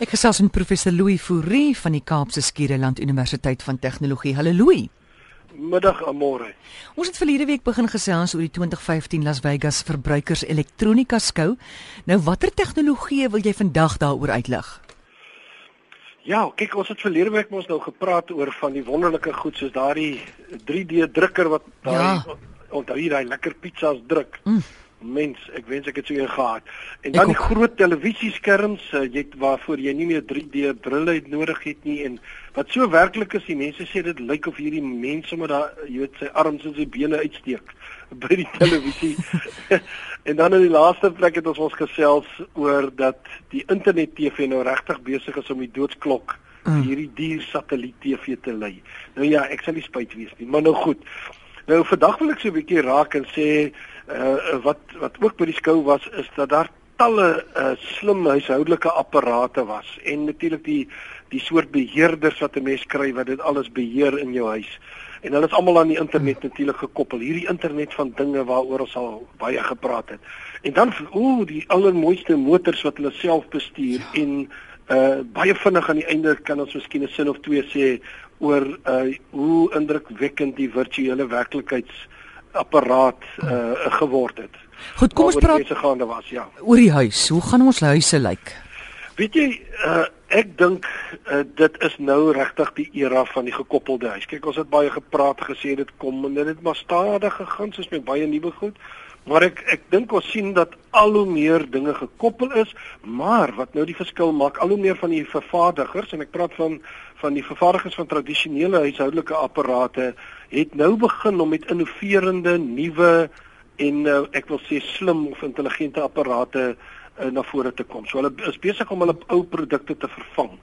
Ek gesels met professor Louis Fourie van die Kaapse Skiereiland Universiteit van Tegnologie. Hallo Louis. Middag amore. Ons het verlede week begin gesels oor die 2015 Las Vegas Verbruikers Elektronika Skou. Nou watter tegnologie wil jy vandag daaroor uitlig? Ja, kyk ons het verlede week mos nou gepraat oor van die wonderlike goed soos daardie 3D drukker wat daai ja. onthou jy daai lekker pizzas druk. Mm mens, ek wens ek het so een gehad. En dan die groot televisieskerms, uh, jy waarvoor jy nie meer 3D brille het nodig het nie en wat so werklik is, die mense sê dit lyk of hierdie mense met daai jy weet sy arms en sy bene uitsteek by die televisie. en dan in die laaste plek het ons ons gesels oor dat die internet TV nou regtig besig is om die doodsklok mm. hierdie duur satelliet TV te lei. Nou ja, ek sal nie spyt wees nie, maar nou goed. Nou vandag wil ek so 'n bietjie raak en sê uh, wat wat ook by die skou was is dat daar talle uh, slim huishoudelike apparate was en natuurlik die die soort beheerders wat 'n mens kry wat dit alles beheer in jou huis. En hulle is almal aan die internet natuurlik gekoppel. Hierdie internet van dinge waaroor ons al baie gepraat het. En dan ooh, die allermooiste motors wat hulle self bestuur ja. en uh baie vinnig aan die einde kan ons miskien 'n sin of twee sê oor uh hoe indrukwekkend die virtuele werklikheids apparaat uh, geword het. Goed, kom ons praat gaande was, ja. Oor die huis. Hoe gaan ons huise lyk? Weet jy, uh, ek dink uh, dit is nou regtig die era van die gekoppelde huis. Kyk, ons het baie gepraat gesê dit kom en dit het maar stadig gegaan soos met baie nuwe goed. Maar ek ek dink ons sien dat al hoe meer dinge gekoppel is, maar wat nou die verskil maak, al hoe meer van die vervaardigers en ek praat van van die vervaardigers van tradisionele huishoudelike apparate het nou begin om met innoverende nuwe en uh, ek wil sê slim of intelligente apparate uh, na vore te kom. So hulle is besig om hulle ou produkte te vervang.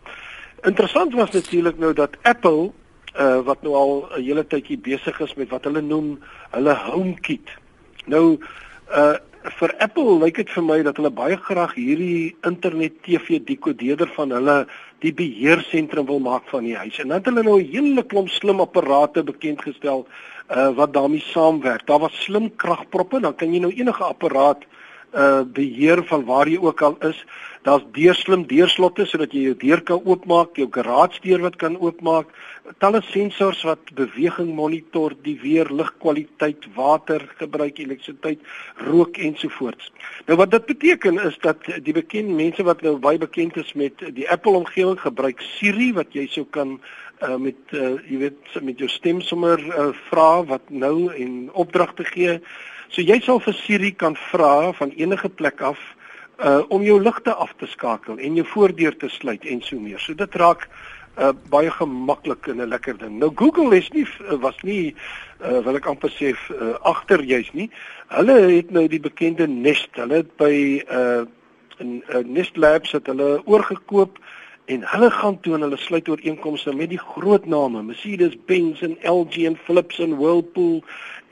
Interessant was natuurlik nou dat Apple uh, wat nou al 'n hele tydjie besig is met wat hulle noem hulle HomeKit. Nou uh vir Apple lyk dit vir my dat hulle baie graag hierdie internet TV dekodeerder van hulle die beheersentrum wil maak van die huis. En dan het hulle nou 'n hele klomp slim apparate bekend gestel uh wat daarmee saamwerk. Daar was slim kragproppe, dan kan jy nou enige apparaat uh beheer van waar jy ook al is. Daar's deurslim deurslotte sodat jy jou deur kan oopmaak, jou garage deur wat kan oopmaak. Talle sensors wat beweging monitor, die weer, ligkwaliteit, water gebruik, elektrisiteit, rook ensovoorts. Nou wat dit beteken is dat die bekende mense wat nou baie bekend is met die Apple omgewing gebruik Siri wat jy sou kan uh, met uh, jy weet met jou stem sommer uh, vra wat nou en opdragte gee. So jy sal vir Siri kan vra van enige plek af uh om jou ligte af te skakel en jou voordeur te sluit en so meer. So dit raak uh baie gemaklik en 'n lekker ding. Nou Google is nie uh, was nie uh wil ek amper sê uh, agter juis nie. Hulle het nou die bekende Nest. Hulle het by uh in uh, Nest Labs het hulle oorgekoop en hulle gaan toe en hulle sluit ooreenkomste met die groot name, Mercedes-Benz en LG en Philips en Whirlpool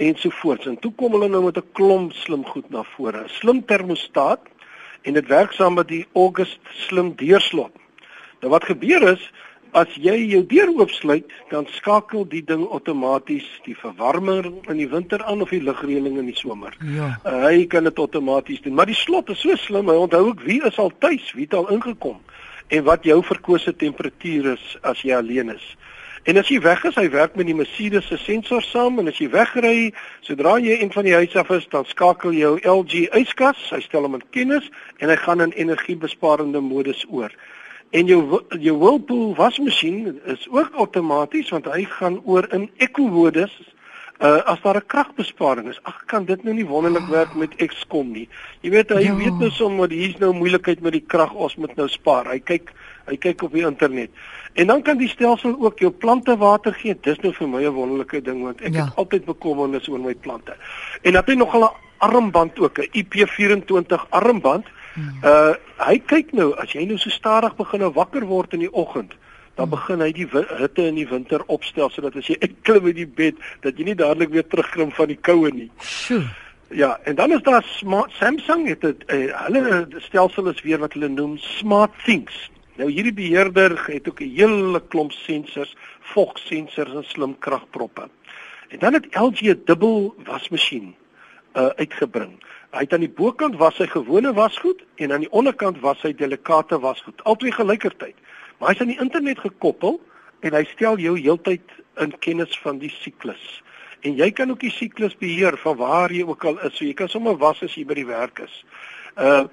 ensovoorts. En toe kom hulle nou met 'n klomp slim goed na vore. 'n Slim termostaat en dit werk saam met die August slim deurslot. Nou wat gebeur is as jy jou deur oopsluit, dan skakel die ding outomaties die verwarmer in die winter aan of die lugreëling in die somer. Ja. Uh, hy kan dit outomaties doen, maar die slot is so slim, hy onthou ook wie is al tuis, wie het al ingekom en wat jou verkose temperatuur is as jy alleen is. En as jy weg is, hy werk met die Mercedes se sensor saam en as jy wegry, sodra jy een van die huise af is, dan skakel jou LG yskas, hy stel hom in kennis en hy gaan in energiebesparende modus oor. En jou jou Whirlpool wasmasjien is ook outomaties want hy gaan oor in eco modus uh, as daar 'n kragbesparing is. Ag kan dit nou nie wonderlik werk met Excom nie. Jy weet hy ja. weet nou sommer hier's nou moeilikheid met die krag, ons moet nou spaar. Hy kyk hy kyk op die internet. En dan kan die stelsel ook jou plante water gee. Dis nou vir my 'n wonderlike ding want ek ja. het altyd bekommernis oor my plante. En dan het hy nog 'n armband ook, 'n IP24 armband. Hmm. Uh hy kyk nou as jy nou so stadig begin nou wakker word in die oggend, dan begin hy die hitte in die winter opstel sodat as jy uitklim uit die bed, dat jy nie dadelik weer terugklim van die koue nie. Sjoe. Ja, en dan is daar smart Samsung het dit uh, hulle stelsel is weer wat hulle noem Smart Things. Nou hierdie beheerder het ook 'n hele klomp sensors, vogsensors en slim kragproppe. En dan het LG 'n dubbel wasmasjien uh uitgebring. Hy het aan die bokant was sy gewone wasgoed en aan die onderkant was sy delikate wasgoed, albei gelykertyd. Maar hy's aan die internet gekoppel en hy stel jou heeltyd in kennis van die siklus. En jy kan ook die siklus beheer van waar jy ook al is. So jy kan sommer was as jy by die werk is. Uh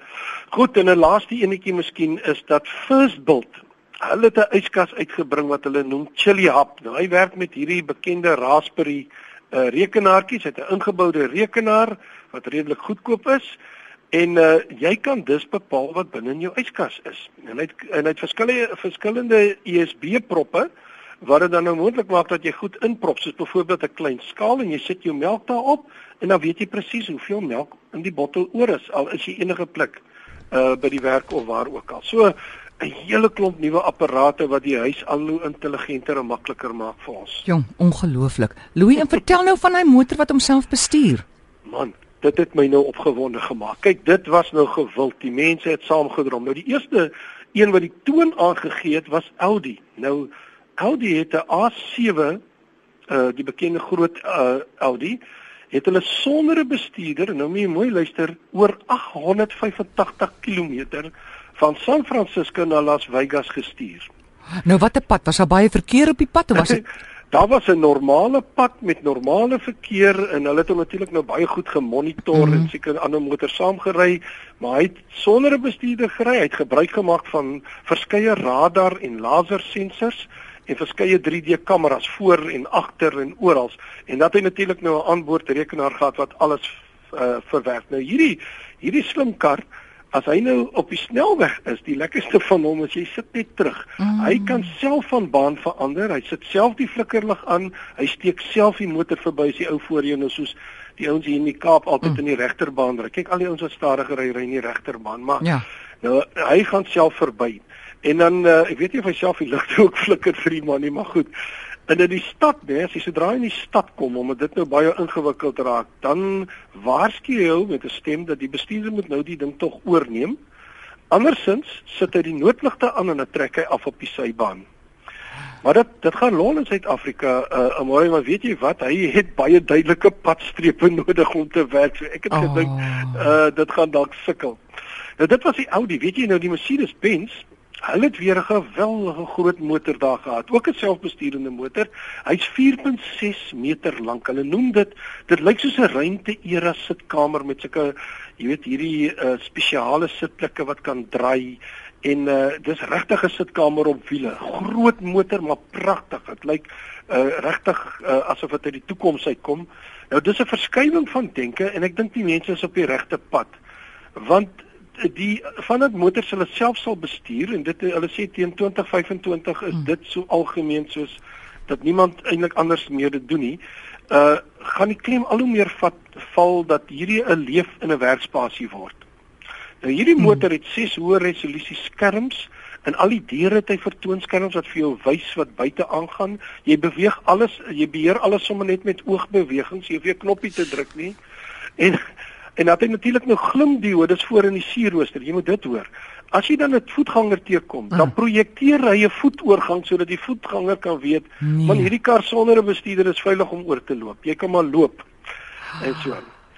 goed en 'n laaste enetjie miskien is dat First Build hulle het 'n yskas uitgebring wat hulle noem Chili Hub. Nou hy werk met hierdie bekende Raspberry uh rekenaartjies. Hy het 'n ingeboude rekenaar wat redelik goedkoop is en uh jy kan dus bepaal wat binne in jou yskas is. En hy het en hy het verskillende verskillende USB proppe wat dit dan nou moontlik maak dat jy goed inprop soos byvoorbeeld 'n klein skaal en jy sit jou melk daarop en dan weet jy presies hoeveel melk in die bottel oor is al is jy enige plek uh by die werk of waar ook al. So 'n hele klomp nuwe apparate wat die huis al hoe intelligenter en makliker maak vir ons. Jong, ongelooflik. Louis, en vertel nou van daai motor wat homself bestuur. Man, dit het my nou opgewonde gemaak. Kyk, dit was nou gewild. Die mense het saamgedrom. Nou die eerste een wat die toon aangegee het was Audi. Nou Audi het 'n A7 uh die bekende groot uh Audi het hulle sonder 'n bestuurder nou moet jy mooi luister oor 885 km van San Francisco na Las Vegas gestuur. Nou watter pad was daar baie verkeer op die pad of was dit Daar was 'n normale pad met normale verkeer en hulle het hom natuurlik nou baie goed gemonitor mm -hmm. en seker ander motors saamgery, maar hy het sonder 'n bestuurder gery. Hy het gebruik gemaak van verskeie radar en lasersensors en verskeie 3D kameras voor en agter en oral en dat hy natuurlik nou 'n aanboord rekenaar gehad wat alles uh, verwerk. Nou hierdie hierdie slim kar as hy nou op die snelweg is, die lekkerste van hom is jy sit net terug. Mm. Hy kan self van baan verander. Hy sit self die flikkerlig aan. Hy steek self die motor verby as die ou voor jou nou soos die ouens hier in die Kaap altyd mm. in die regterbaan ry. Kyk al die ouens wat stadiger ry, ry in die regterbaan, maar ja. nou hy gaan self verby. En dan uh, ek weet nie of hy self die ligte ook flikker vir die man nie, maar goed. En in die stad, nee, as jy sodra in die stad kom omdat dit nou baie ingewikkeld raak, dan waarsku jy met 'n stem dat die bestuurder moet nou die ding tog oorneem. Andersins sit hy die noodligte aan en dan trek hy af op die sybaan. Maar dit dit gaan lol in Suid-Afrika, uh mooi, maar weet jy wat? Hy het baie duidelike padstrepe nodig om te werk. So ek het oh. gedink uh dit gaan dalk sukkel. Nou dit was die Audi, weet jy nou die Mercedes-Benz Hulle het weer 'n geweldige groot motor daar gehad, ook 'n selfbesturende motor. Hy's 4.6 meter lank. Hulle noem dit dit lyk soos 'n ruimte-era sitkamer met sulke jy weet hierdie uh, spesiale sitplekke wat kan draai en uh, dis regtig 'n sitkamer op wiele. Groot motor, maar pragtig. Dit lyk uh, regtig uh, asof dit uit die toekoms uitkom. Nou dis 'n verskywing van denke en ek dink die mense is op die regte pad. Want die van dit motors hulle self sal bestuur en dit hulle sê teen 2025 is hmm. dit so algemeen soos dat niemand eintlik anders meer dit doen nie. Uh gaan die klem al hoe meer vat val dat hierdie 'n leef in 'n werkspasie word. Nou hierdie hmm. motor het 6 hoë resolusie skerms en al die diere het hy vertoonskerms wat vir jou wys wat buite aangaan. Jy beweeg alles, jy beheer alles sommer net met oogbewegings. Jy hoef nie 'n knoppie te druk nie. En En dan het hy natuurlik nou glimdiodes voor in die sierrooster. Jy moet dit hoor. As jy dan 'n voetganger teekom, dan mm. projekteer hy 'n voetoorgang sodat die voetganger kan weet, nee. man hierdie kar sonder 'n bestuurder is veilig om oor te loop. Jy kan maar loop. En so.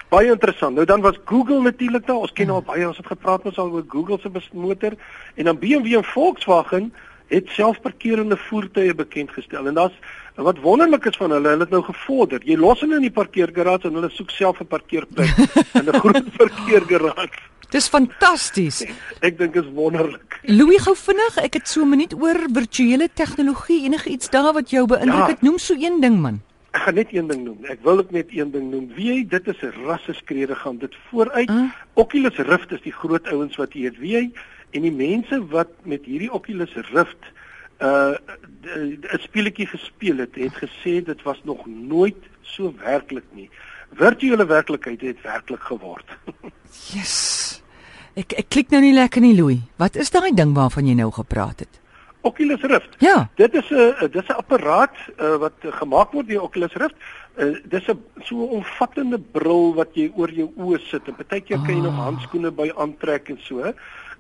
Baie interessant. Nou dan was Google natuurlik daar. Ons ken al baie, ons het gepraat mos al oor Google se motor en dan BMW en Volkswagen het selfparkerende voertuie bekend gestel. En daar's wat wonderlik is van hulle, hulle het nou gevorder. Jy los hulle in die parkeergarage en hulle soek self 'n parkeerplek in 'n groot parkeergarage. Dis fantasties. Ek dink dit is wonderlik. Louis gou vinnig, ek het so 'n minuut oor virtuele tegnologie, enige iets daar wat jou beïndruk het. Ja. Noem so een ding man. Ek gaan net een ding noem. Ek wil ook net een ding noem. Wie dit is 'n rasseskrede gaan dit vooruit. Uh? Oculus Rift is die groot ouens wat hier, wie jy en die mense wat met hierdie Oculus Rift uh 'n speletjie gespeel het, het gesê dit was nog nooit so werklik nie. Virtuele werklikheid het werklik geword. yes. Ek ek klik nou nie lekker nie, Louis. Wat is daai ding waarvan jy nou gepraat het? Oculus Rift. Ja. Dit is 'n dis 'n apparaat uh, wat gemaak word deur Oculus Rift. Uh, dis 'n so 'n omvattende bril wat jy oor jou oë sit en partykeer kan jy nog ah. handskoene by aantrek en so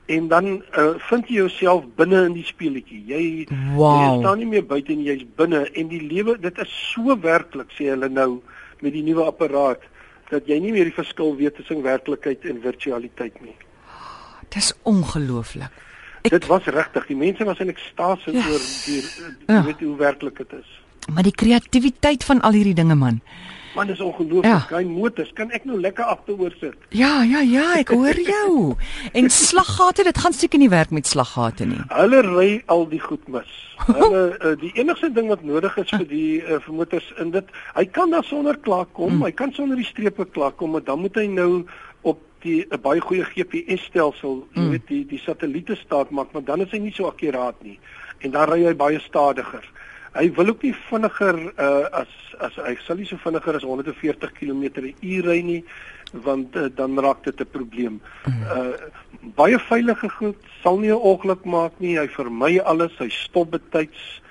en dan uh, vind jy jouself binne in die speletjie. Jy, wow. jy staan nie meer buite nie, jy's binne en die lewe dit is so werklik sê hulle nou met die nuwe apparaat dat jy nie meer die verskil weet tussen werklikheid en virtualiteit nie. Dis ongelooflik. Ek... Dit was regtig. Die mense was in ekstase yes. oor die ja. weet hoe werklik dit is. Maar die kreatiwiteit van al hierdie dinge man. Man is ongelooflik. Ja. Klein motors, kan ek nou lekker agteroor sit? Ja, ja, ja, ek hoor jou. en slaggate, dit gaan seker nie werk met slaggate nie. Hulle ry al die goed mis. Hulle uh, die enigste ding wat nodig is vir die uh, vir motors in dit, hy kan daar sonder klaar kom, mm. hy kan sonder die strepe klaar kom, maar dan moet hy nou die 'n baie goeie GPS-stelsel, jy mm. weet die die satelliete staat maak, maar dan is hy nie so akkuraat nie. En dan ry hy baie stadiger. Hy wil ook nie vinniger uh, as as hy sal nie so vinniger as 140 km/h ry nie want uh, dan raak dit 'n probleem. Uh baie veilige goed sal nie 'n ongeluk maak nie. Hy vermy alles, hy stop betyds.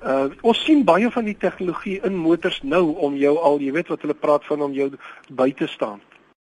Uh ons sien baie van die tegnologie in motors nou om jou al, jy weet wat hulle praat van om jou by te staan.